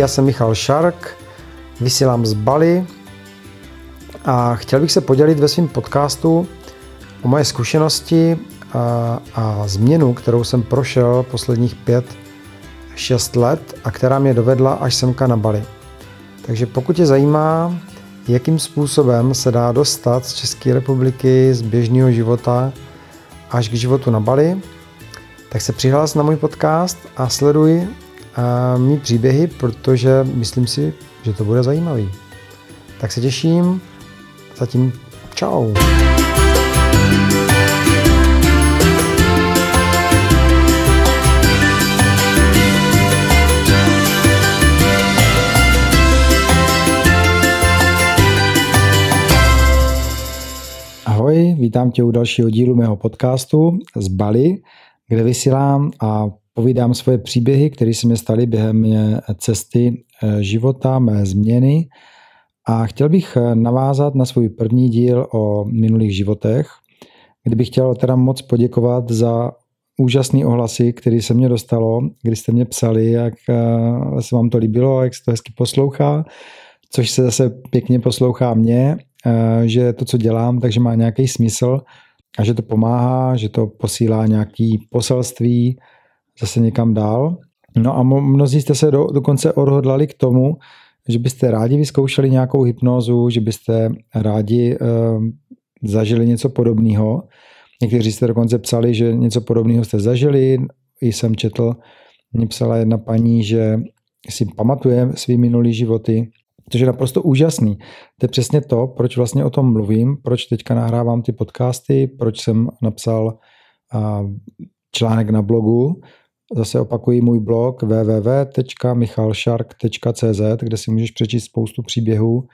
Já jsem Michal Šark, vysílám z Bali a chtěl bych se podělit ve svém podcastu o moje zkušenosti a, a změnu, kterou jsem prošel posledních pět, šest let a která mě dovedla až semka na Bali. Takže pokud tě zajímá, jakým způsobem se dá dostat z České republiky, z běžného života až k životu na Bali, tak se přihlás na můj podcast a sleduj a mý příběhy, protože myslím si, že to bude zajímavý. Tak se těším. Zatím čau. Ahoj, vítám tě u dalšího dílu mého podcastu z Bali, kde vysílám a povídám svoje příběhy, které se mi staly během mé cesty eh, života, mé změny. A chtěl bych eh, navázat na svůj první díl o minulých životech, kdy bych chtěl teda moc poděkovat za úžasné ohlasy, které se mě dostalo, kdy jste mě psali, jak eh, se vám to líbilo, jak se to hezky poslouchá, což se zase pěkně poslouchá mě, že to, co dělám, takže má nějaký smysl a že to pomáhá, že to posílá nějaký poselství, zase někam dál. No a mnozí jste se do, dokonce odhodlali k tomu, že byste rádi vyzkoušeli nějakou hypnózu, že byste rádi e, zažili něco podobného. Někteří jste dokonce psali, že něco podobného jste zažili. I jsem četl, mě psala jedna paní, že si pamatuje svý minulý životy, což je naprosto úžasný. To je přesně to, proč vlastně o tom mluvím, proč teďka nahrávám ty podcasty, proč jsem napsal článek na blogu, Zase opakuji můj blog www.michalshark.cz, kde si můžeš přečíst spoustu příběhů,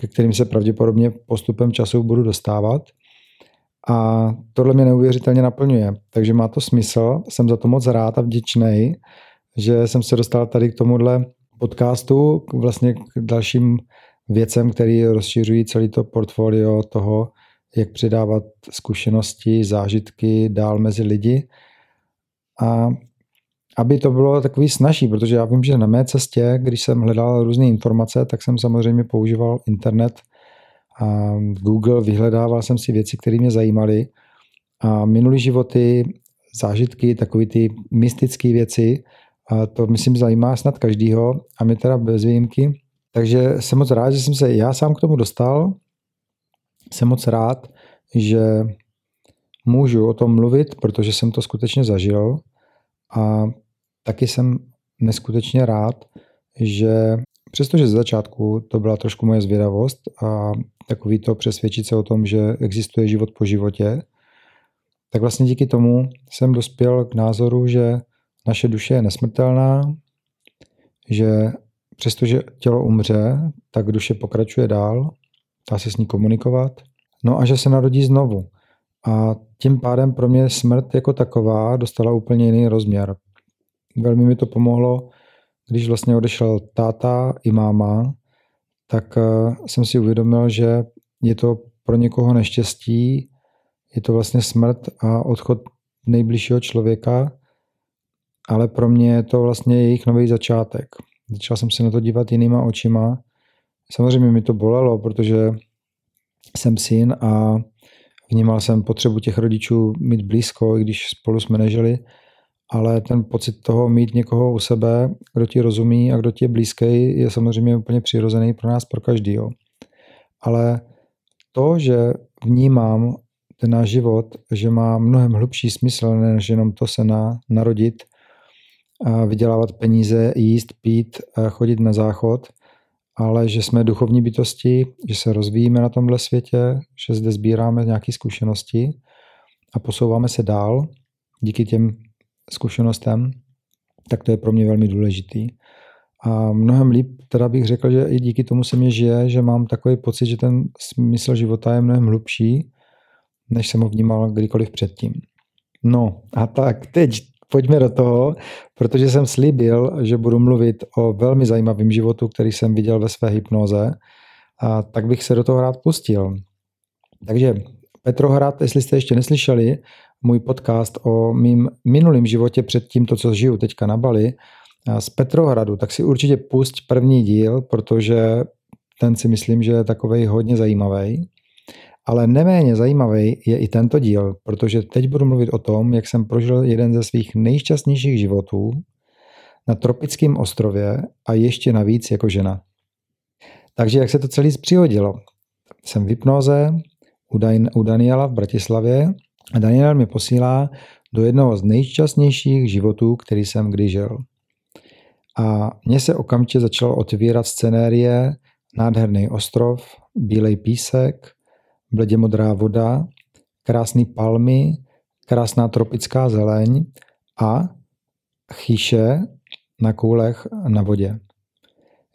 ke kterým se pravděpodobně postupem času budu dostávat. A tohle mě neuvěřitelně naplňuje, takže má to smysl. Jsem za to moc rád a vděčný, že jsem se dostal tady k tomuhle podcastu, vlastně k dalším věcem, který rozšiřují celý to portfolio toho, jak předávat zkušenosti, zážitky dál mezi lidi. A aby to bylo takový snažší, protože já vím, že na mé cestě, když jsem hledal různé informace, tak jsem samozřejmě používal internet a Google, vyhledával jsem si věci, které mě zajímaly a minulý životy, zážitky, takové ty mystické věci, a to myslím zajímá snad každýho a my teda bez výjimky. Takže jsem moc rád, že jsem se já sám k tomu dostal. Jsem moc rád, že můžu o tom mluvit, protože jsem to skutečně zažil a taky jsem neskutečně rád, že přestože z začátku to byla trošku moje zvědavost a takový to přesvědčit se o tom, že existuje život po životě, tak vlastně díky tomu jsem dospěl k názoru, že naše duše je nesmrtelná, že přestože tělo umře, tak duše pokračuje dál, dá se s ní komunikovat, no a že se narodí znovu. A tím pádem pro mě smrt jako taková dostala úplně jiný rozměr, velmi mi to pomohlo, když vlastně odešel táta i máma, tak eh, jsem si uvědomil, že je to pro někoho neštěstí, je to vlastně smrt a odchod nejbližšího člověka, ale pro mě je to vlastně jejich nový začátek. Začal jsem se na to dívat jinýma očima. Samozřejmě mi to bolelo, protože jsem syn a vnímal jsem potřebu těch rodičů mít blízko, i když spolu jsme nežili, ale ten pocit toho mít někoho u sebe, kdo ti rozumí a kdo ti je blízký, je samozřejmě úplně přirozený pro nás, pro každýho. Ale to, že vnímám ten náš život, že má mnohem hlubší smysl, než jenom to se na, narodit, a vydělávat peníze, jíst, pít, chodit na záchod, ale že jsme duchovní bytosti, že se rozvíjíme na tomhle světě, že zde sbíráme nějaké zkušenosti a posouváme se dál díky těm zkušenostem, tak to je pro mě velmi důležitý. A mnohem líp teda bych řekl, že i díky tomu se mě žije, že mám takový pocit, že ten smysl života je mnohem hlubší, než jsem ho vnímal kdykoliv předtím. No a tak teď pojďme do toho, protože jsem slíbil, že budu mluvit o velmi zajímavém životu, který jsem viděl ve své hypnoze, a tak bych se do toho rád pustil. Takže Petrohrad, jestli jste ještě neslyšeli, můj podcast o mým minulém životě před tím, to, co žiju teďka na Bali, z Petrohradu, tak si určitě pusť první díl, protože ten si myslím, že je takovej hodně zajímavý. Ale neméně zajímavý je i tento díl, protože teď budu mluvit o tom, jak jsem prožil jeden ze svých nejšťastnějších životů na tropickém ostrově a ještě navíc jako žena. Takže jak se to celý přihodilo? Jsem v hypnoze u, Dan- u Daniela v Bratislavě a Daniel mi posílá do jednoho z nejšťastnějších životů, který jsem kdy žil. A mně se okamžitě začalo otvírat scenérie nádherný ostrov, bílej písek, bledě modrá voda, krásné palmy, krásná tropická zeleň a chýše na koulech na vodě.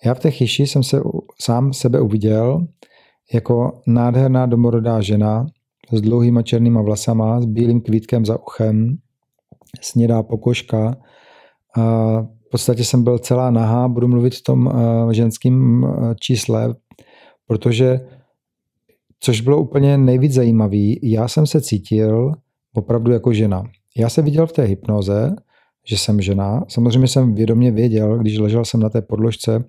Já v té chyši jsem se sám sebe uviděl jako nádherná domorodá žena s dlouhýma černýma vlasama, s bílým kvítkem za uchem, snědá pokožka. A v podstatě jsem byl celá nahá, budu mluvit v tom ženském čísle, protože Což bylo úplně nejvíc zajímavý, já jsem se cítil opravdu jako žena. Já jsem viděl v té hypnoze, že jsem žena. Samozřejmě jsem vědomě věděl, když ležel jsem na té podložce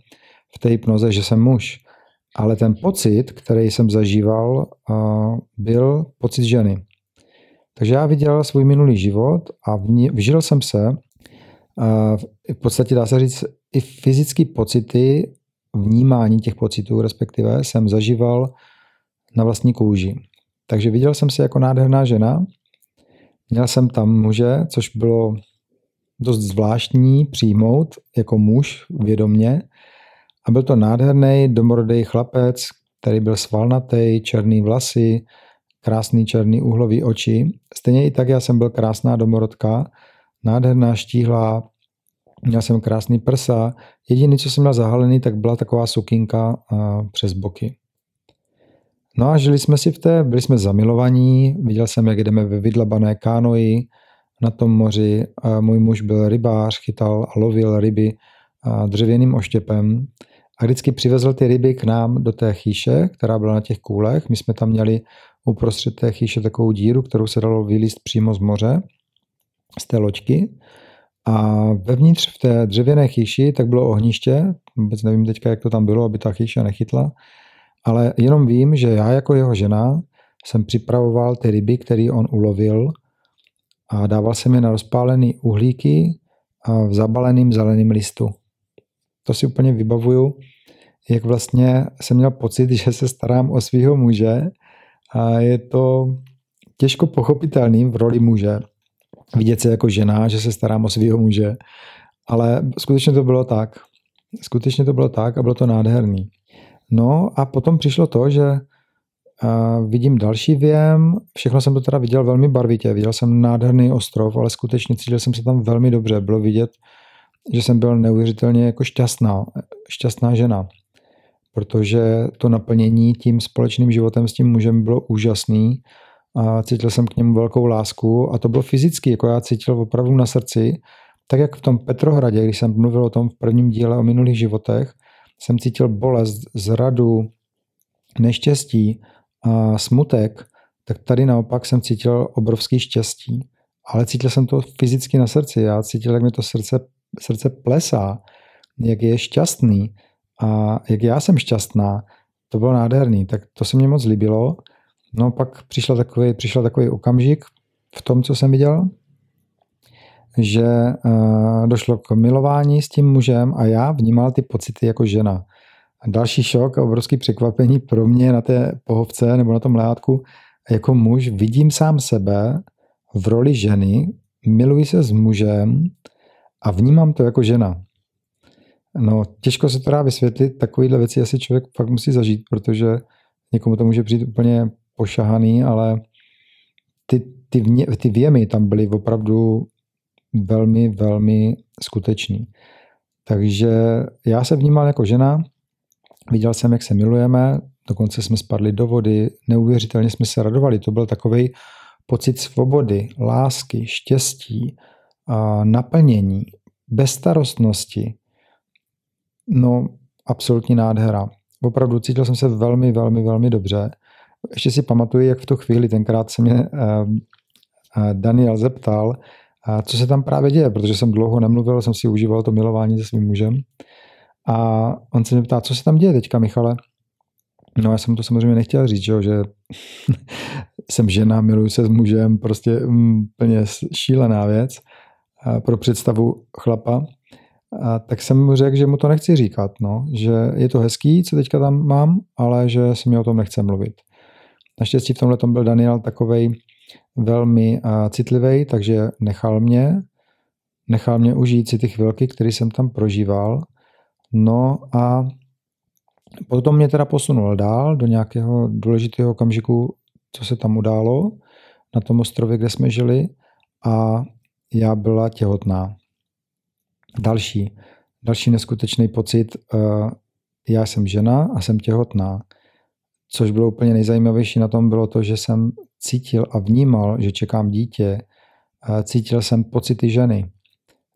v té hypnoze, že jsem muž. Ale ten pocit, který jsem zažíval, byl pocit ženy. Takže já viděl svůj minulý život a vžil jsem se, v podstatě dá se říct, i fyzické pocity, vnímání těch pocitů respektive jsem zažíval na vlastní kůži. Takže viděl jsem se jako nádherná žena, měl jsem tam muže, což bylo dost zvláštní přijmout jako muž vědomně. A byl to nádherný domorodý chlapec, který byl svalnatý, černý vlasy, krásný černý uhlový oči. Stejně i tak já jsem byl krásná domorodka, nádherná štíhlá, měl jsem krásný prsa. Jediný, co jsem měl zahalený, tak byla taková sukinka přes boky. No a žili jsme si v té, byli jsme zamilovaní, viděl jsem, jak jdeme ve vydlabané kánoji na tom moři. Můj muž byl rybář, chytal a lovil ryby dřevěným oštěpem a vždycky přivezl ty ryby k nám do té chýše, která byla na těch kůlech. My jsme tam měli uprostřed té chýše takovou díru, kterou se dalo vylíst přímo z moře, z té loďky. A vevnitř v té dřevěné chýši tak bylo ohniště, vůbec nevím teďka, jak to tam bylo, aby ta chýša nechytla, ale jenom vím, že já jako jeho žena jsem připravoval ty ryby, které on ulovil a dával jsem je na rozpálený uhlíky v zabaleným zeleným listu. To si úplně vybavuju, jak vlastně jsem měl pocit, že se starám o svého muže a je to těžko pochopitelný v roli muže. Vidět se jako žena, že se starám o svého muže, ale skutečně to bylo tak. Skutečně to bylo tak a bylo to nádherný. No a potom přišlo to, že vidím další věm, všechno jsem to teda viděl velmi barvitě, viděl jsem nádherný ostrov, ale skutečně cítil jsem se tam velmi dobře, bylo vidět, že jsem byl neuvěřitelně jako šťastná, šťastná žena, protože to naplnění tím společným životem s tím mužem bylo úžasný a cítil jsem k němu velkou lásku a to bylo fyzicky, jako já cítil opravdu na srdci, tak jak v tom Petrohradě, když jsem mluvil o tom v prvním díle o minulých životech, jsem cítil bolest, zradu, neštěstí a smutek, tak tady naopak jsem cítil obrovský štěstí. Ale cítil jsem to fyzicky na srdci. Já cítil, jak mi to srdce, srdce plesá, jak je šťastný a jak já jsem šťastná. To bylo nádherný, tak to se mě moc líbilo. No pak přišel takový, přišel takový okamžik v tom, co jsem viděl, že uh, došlo k milování s tím mužem a já vnímal ty pocity jako žena. A další šok a obrovský překvapení pro mě na té pohovce nebo na tom leátku, jako muž vidím sám sebe v roli ženy, miluji se s mužem a vnímám to jako žena. No, těžko se to dá vysvětlit, takovýhle věci asi člověk fakt musí zažít, protože někomu to může přijít úplně pošahaný, ale ty, ty, vně, ty věmy tam byly opravdu velmi, velmi skutečný. Takže já se vnímal jako žena, viděl jsem, jak se milujeme, dokonce jsme spadli do vody, neuvěřitelně jsme se radovali. To byl takový pocit svobody, lásky, štěstí, naplnění, bezstarostnosti. No, absolutní nádhera. Opravdu cítil jsem se velmi, velmi, velmi dobře. Ještě si pamatuju, jak v tu chvíli tenkrát se mě eh, eh, Daniel zeptal, a co se tam právě děje, protože jsem dlouho nemluvil, jsem si užíval to milování se svým mužem. A on se mě ptá, co se tam děje teďka, Michale? No já jsem to samozřejmě nechtěl říct, že, že jsem žena, miluji se s mužem, prostě mm, plně šílená věc pro představu chlapa. A tak jsem mu řekl, že mu to nechci říkat, no, že je to hezký, co teďka tam mám, ale že si mi o tom nechce mluvit. Naštěstí v tomhle byl Daniel takovej velmi citlivý, takže nechal mě, nechal mě užít si ty chvilky, které jsem tam prožíval. No a potom mě teda posunul dál do nějakého důležitého okamžiku, co se tam událo na tom ostrově, kde jsme žili a já byla těhotná. Další, další neskutečný pocit, eh, já jsem žena a jsem těhotná. Což bylo úplně nejzajímavější na tom bylo to, že jsem cítil a vnímal, že čekám dítě. Cítil jsem pocity ženy.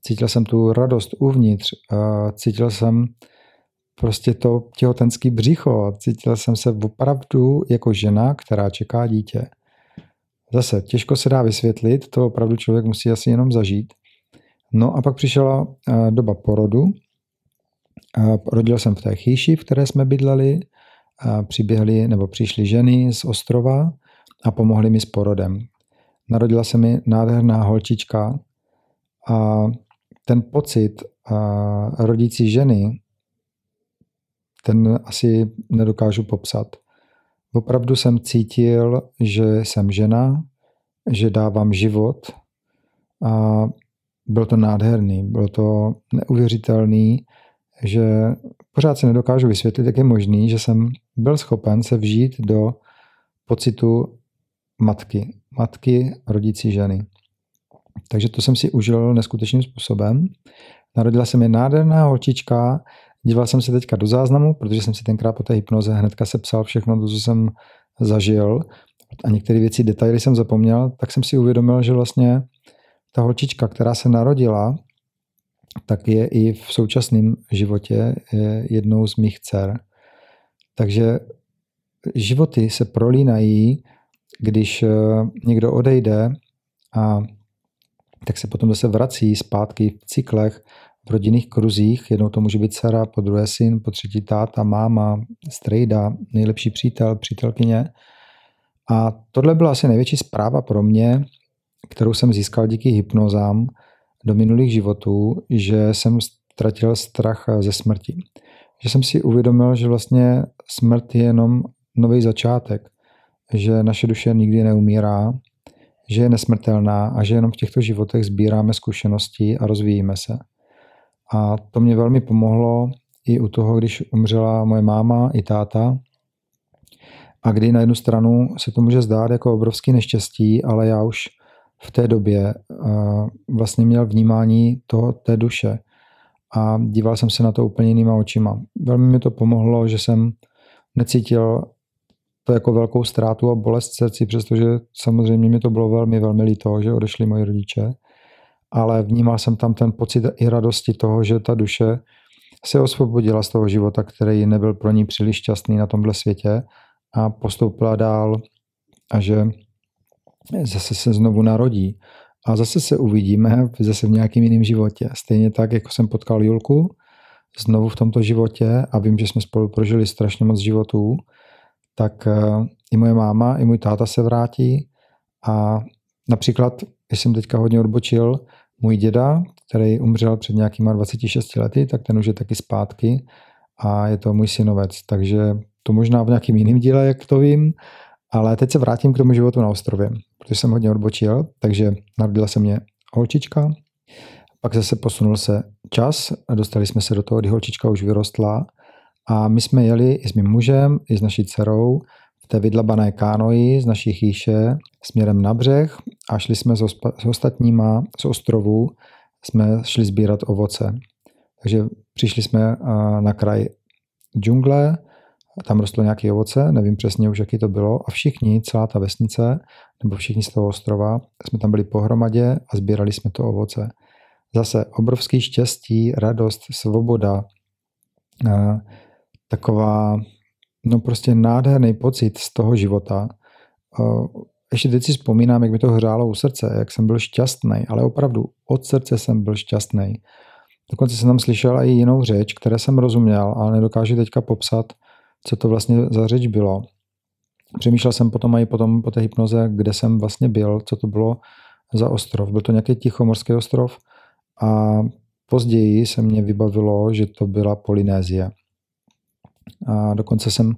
Cítil jsem tu radost uvnitř. Cítil jsem prostě to těhotenský břicho. Cítil jsem se opravdu jako žena, která čeká dítě. Zase, těžko se dá vysvětlit, to opravdu člověk musí asi jenom zažít. No a pak přišla doba porodu. Rodil jsem v té chýši, v které jsme bydleli přiběhly nebo přišly ženy z ostrova a pomohly mi s porodem. Narodila se mi nádherná holčička a ten pocit rodící ženy, ten asi nedokážu popsat. Opravdu jsem cítil, že jsem žena, že dávám život a byl to nádherný, bylo to neuvěřitelný, že pořád si nedokážu vysvětlit, jak je možný, že jsem byl schopen se vžít do pocitu matky, matky rodící ženy. Takže to jsem si užil neskutečným způsobem. Narodila se mi nádherná holčička, díval jsem se teďka do záznamu, protože jsem si tenkrát po té hypnoze hnedka sepsal všechno to, co jsem zažil a některé věci, detaily jsem zapomněl, tak jsem si uvědomil, že vlastně ta holčička, která se narodila, tak je i v současném životě jednou z mých dcer. Takže životy se prolínají, když eh, někdo odejde a tak se potom zase vrací zpátky v cyklech, rodinných kruzích. Jednou to může být dcera, po druhé syn, po třetí táta, máma, strejda, nejlepší přítel, přítelkyně. A tohle byla asi největší zpráva pro mě, kterou jsem získal díky hypnozám do minulých životů, že jsem ztratil strach ze smrti že jsem si uvědomil, že vlastně smrt je jenom nový začátek, že naše duše nikdy neumírá, že je nesmrtelná a že jenom v těchto životech sbíráme zkušenosti a rozvíjíme se. A to mě velmi pomohlo i u toho, když umřela moje máma i táta, a kdy na jednu stranu se to může zdát jako obrovský neštěstí, ale já už v té době vlastně měl vnímání toho, té duše, a díval jsem se na to úplně jinýma očima. Velmi mi to pomohlo, že jsem necítil to jako velkou ztrátu a bolest srdci, přestože samozřejmě mi to bylo velmi, velmi líto, že odešli moji rodiče, ale vnímal jsem tam ten pocit i radosti toho, že ta duše se osvobodila z toho života, který nebyl pro ní příliš šťastný na tomhle světě a postoupila dál a že zase se znovu narodí a zase se uvidíme zase v nějakém jiném životě. Stejně tak, jako jsem potkal Julku znovu v tomto životě a vím, že jsme spolu prožili strašně moc životů, tak eh, i moje máma, i můj táta se vrátí a například, když jsem teďka hodně odbočil, můj děda, který umřel před nějakýma 26 lety, tak ten už je taky zpátky a je to můj synovec, takže to možná v nějakým jiném díle, jak to vím, ale teď se vrátím k tomu životu na ostrově, protože jsem hodně odbočil, takže narodila se mě holčička, pak zase posunul se čas dostali jsme se do toho, kdy holčička už vyrostla a my jsme jeli i s mým mužem, i s naší dcerou v té vydlabané kánoji z naší chýše směrem na břeh a šli jsme s, s ostatníma z ostrovů, jsme šli sbírat ovoce. Takže přišli jsme na kraj džungle, tam rostlo nějaké ovoce, nevím přesně už, jaký to bylo, a všichni, celá ta vesnice, nebo všichni z toho ostrova, jsme tam byli pohromadě a sbírali jsme to ovoce. Zase obrovský štěstí, radost, svoboda, taková, no prostě nádherný pocit z toho života. Ještě teď si vzpomínám, jak mi to hřálo u srdce, jak jsem byl šťastný, ale opravdu od srdce jsem byl šťastný. Dokonce jsem tam slyšel i jinou řeč, které jsem rozuměl, ale nedokážu teďka popsat, co to vlastně za řeč bylo. Přemýšlel jsem potom i potom po té hypnoze, kde jsem vlastně byl, co to bylo za ostrov. Byl to nějaký tichomorský ostrov a později se mě vybavilo, že to byla Polynézie. A dokonce jsem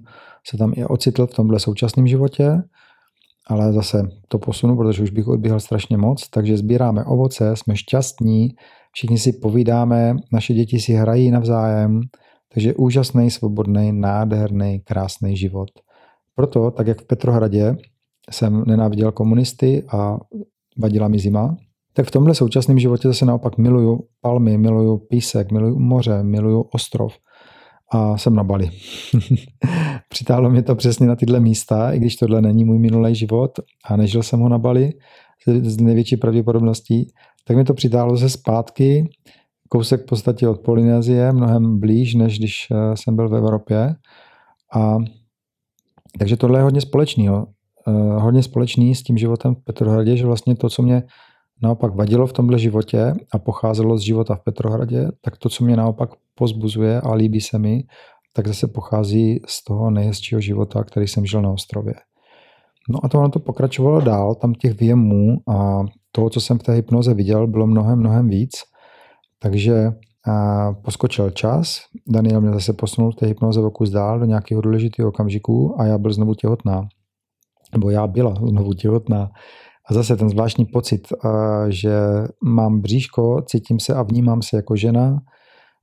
se tam i ocitl v tomhle současném životě, ale zase to posunu, protože už bych odbíhal strašně moc, takže sbíráme ovoce, jsme šťastní, všichni si povídáme, naše děti si hrají navzájem, takže úžasný, svobodný, nádherný, krásný život. Proto, tak jak v Petrohradě jsem nenáviděl komunisty a vadila mi zima, tak v tomhle současném životě zase naopak miluju palmy, miluju písek, miluju moře, miluju ostrov a jsem na Bali. Přitáhlo mě to přesně na tyhle místa, i když tohle není můj minulý život a nežil jsem ho na Bali z největší pravděpodobností, tak mi to přitáhlo se zpátky, kousek v podstatě od Polynézie, mnohem blíž, než když eh, jsem byl v Evropě. A takže tohle je hodně společného. Uh, hodně společný s tím životem v Petrohradě, že vlastně to, co mě naopak vadilo v tomhle životě a pocházelo z života v Petrohradě, tak to, co mě naopak pozbuzuje a líbí se mi, tak zase pochází z toho nejhezčího života, který jsem žil na ostrově. No a to ono to pokračovalo dál, tam těch věmů a toho, co jsem v té hypnoze viděl, bylo mnohem, mnohem víc. Takže a poskočil čas, Daniel mě zase posunul v té hypnoze o kus dál do nějakého důležitého okamžiku a já byl znovu těhotná. Nebo já byla znovu těhotná. A zase ten zvláštní pocit, že mám bříško, cítím se a vnímám se jako žena,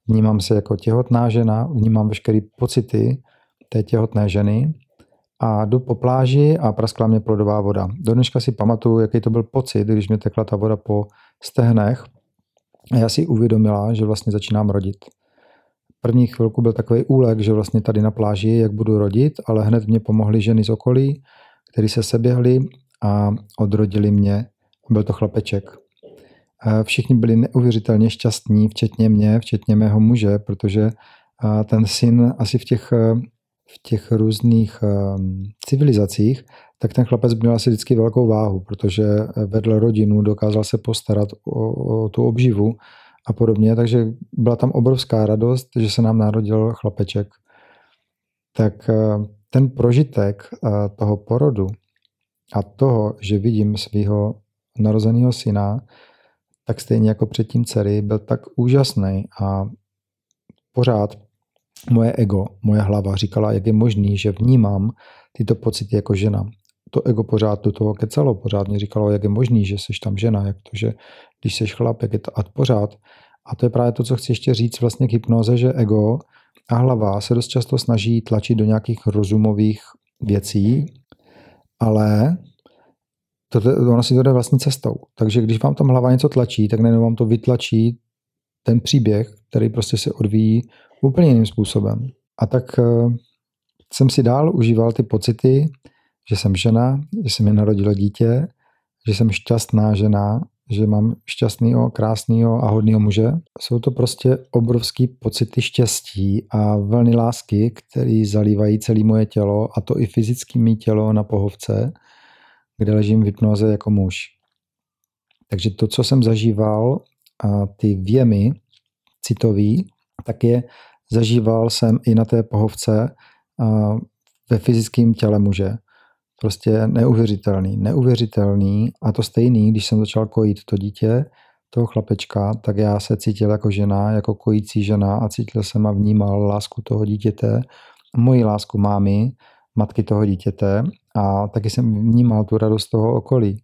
vnímám se jako těhotná žena, vnímám veškeré pocity té těhotné ženy a jdu po pláži a praskla mě plodová voda. Do dneška si pamatuju, jaký to byl pocit, když mě tekla ta voda po stehnech a já si uvědomila, že vlastně začínám rodit. První chvilku byl takový úlek, že vlastně tady na pláži, jak budu rodit, ale hned mě pomohly ženy z okolí, který se seběhli a odrodili mě. Byl to chlapeček. Všichni byli neuvěřitelně šťastní, včetně mě, včetně mého muže, protože ten syn asi v těch, v těch různých civilizacích, tak ten chlapec měl asi vždycky velkou váhu, protože vedl rodinu, dokázal se postarat o, o tu obživu a podobně, takže byla tam obrovská radost, že se nám narodil chlapeček. Tak ten prožitek toho porodu a toho, že vidím svého narozeného syna, tak stejně jako předtím dcery, byl tak úžasný a pořád moje ego, moje hlava říkala, jak je možný, že vnímám tyto pocity jako žena. To ego pořád do toho kecalo, pořád mě říkalo, jak je možný, že jsi tam žena, jak to, že když jsi chlap, jak je to a pořád. A to je právě to, co chci ještě říct vlastně k hypnoze, že ego a hlava se dost často snaží tlačit do nějakých rozumových věcí, ale to, ono si to jde vlastní cestou. Takže když vám tam hlava něco tlačí, tak nejenom vám to vytlačí ten příběh, který prostě se odvíjí úplně jiným způsobem. A tak uh, jsem si dál užíval ty pocity, že jsem žena, že se mi narodilo dítě, že jsem šťastná žena, že mám šťastného, krásného a hodného muže. Jsou to prostě obrovský pocity štěstí a vlny lásky, které zalívají celé moje tělo, a to i fyzické mý tělo na pohovce, kde ležím v hypnoze jako muž. Takže to, co jsem zažíval, a ty věmy citový, tak je zažíval jsem i na té pohovce ve fyzickém těle muže. Prostě neuvěřitelný, neuvěřitelný a to stejný, když jsem začal kojit to dítě, toho chlapečka, tak já se cítil jako žena, jako kojící žena a cítil jsem a vnímal lásku toho dítěte, moji lásku mámy, matky toho dítěte a taky jsem vnímal tu radost toho okolí.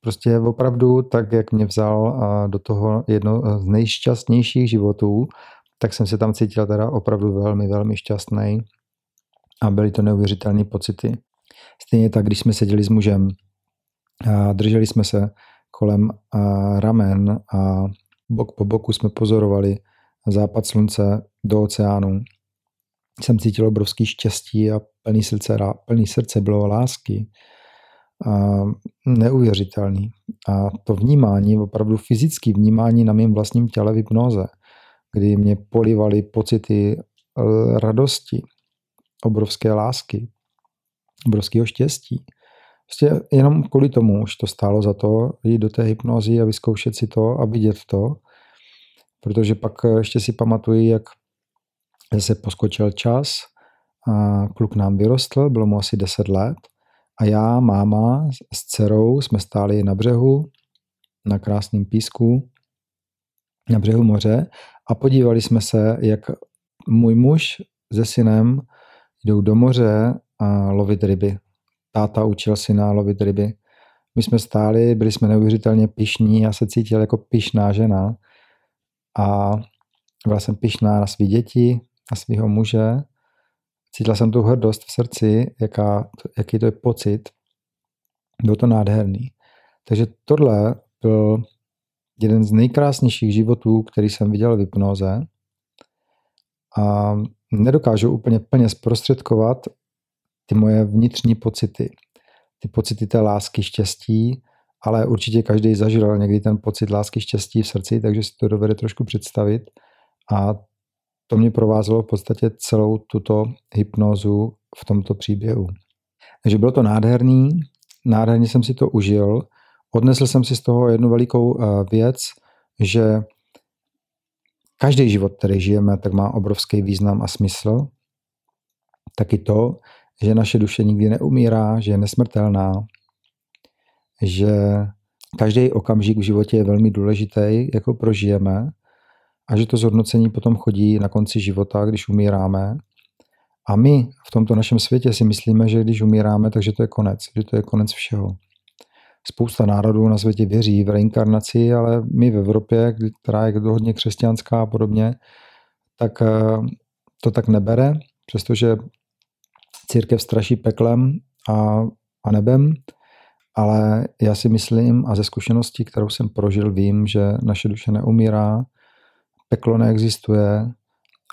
Prostě opravdu tak, jak mě vzal do toho jedno z nejšťastnějších životů, tak jsem se tam cítil teda opravdu velmi, velmi šťastný a byly to neuvěřitelné pocity. Stejně tak, když jsme seděli s mužem a drželi jsme se kolem ramen a bok po boku jsme pozorovali západ slunce do oceánu. Jsem cítil obrovský štěstí a plný srdce, plný srdce bylo lásky. A neuvěřitelný. A to vnímání, opravdu fyzické vnímání na mém vlastním těle v hypnoze, kdy mě polivaly pocity radosti, obrovské lásky, obrovského štěstí, Prostě jenom kvůli tomu už to stálo za to jít do té hypnozy a vyzkoušet si to a vidět to, protože pak ještě si pamatuju, jak se poskočil čas, a kluk nám vyrostl, bylo mu asi 10 let a já, máma s dcerou jsme stáli na břehu, na krásném písku, na břehu moře a podívali jsme se, jak můj muž se synem jdou do moře a lovit ryby. Táta učil syna lovit ryby. My jsme stáli, byli jsme neuvěřitelně pišní, já se cítil jako pišná žena a byla jsem pišná na své děti, na svého muže. Cítila jsem tu hrdost v srdci, jaká, jaký to je pocit. Bylo to nádherný. Takže tohle byl jeden z nejkrásnějších životů, který jsem viděl v hypnoze. A nedokážu úplně plně zprostředkovat ty moje vnitřní pocity. Ty pocity té lásky, štěstí, ale určitě každý zažil někdy ten pocit lásky, štěstí v srdci, takže si to dovede trošku představit. A to mě provázelo v podstatě celou tuto hypnozu v tomto příběhu. Takže bylo to nádherný, nádherně jsem si to užil. Odnesl jsem si z toho jednu velikou eh, věc, že každý život, který žijeme, tak má obrovský význam a smysl. Taky to, že naše duše nikdy neumírá, že je nesmrtelná, že každý okamžik v životě je velmi důležitý, jako prožijeme, a že to zhodnocení potom chodí na konci života, když umíráme. A my v tomto našem světě si myslíme, že když umíráme, takže to je konec, že to je konec všeho. Spousta národů na světě věří v reinkarnaci, ale my v Evropě, která je hodně křesťanská a podobně, tak eh, to tak nebere, přestože církev straší peklem a, a nebem, ale já si myslím a ze zkušeností, kterou jsem prožil, vím, že naše duše neumírá, peklo neexistuje,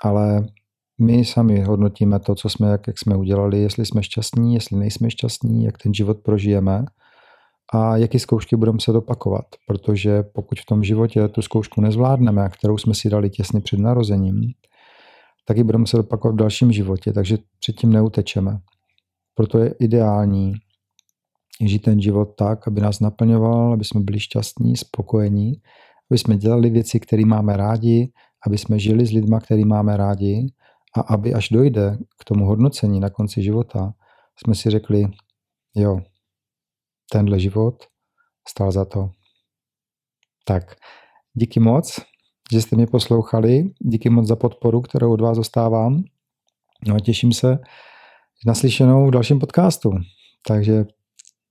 ale my sami hodnotíme to, co jsme, jak, jak jsme udělali, jestli jsme šťastní, jestli nejsme šťastní, jak ten život prožijeme a jaký zkoušky budeme se dopakovat, protože pokud v tom životě tu zkoušku nezvládneme, kterou jsme si dali těsně před narozením, tak ji budeme se dopakovat v dalším životě, takže předtím neutečeme. Proto je ideální žít ten život tak, aby nás naplňoval, aby jsme byli šťastní, spokojení, aby jsme dělali věci, které máme rádi, aby jsme žili s lidmi, který máme rádi a aby až dojde k tomu hodnocení na konci života, jsme si řekli, jo, tenhle život stál za to. Tak, díky moc, že jste mě poslouchali, díky moc za podporu, kterou od vás dostávám. No a těším se naslyšenou v dalším podcastu. Takže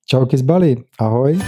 čauky z Bali, ahoj.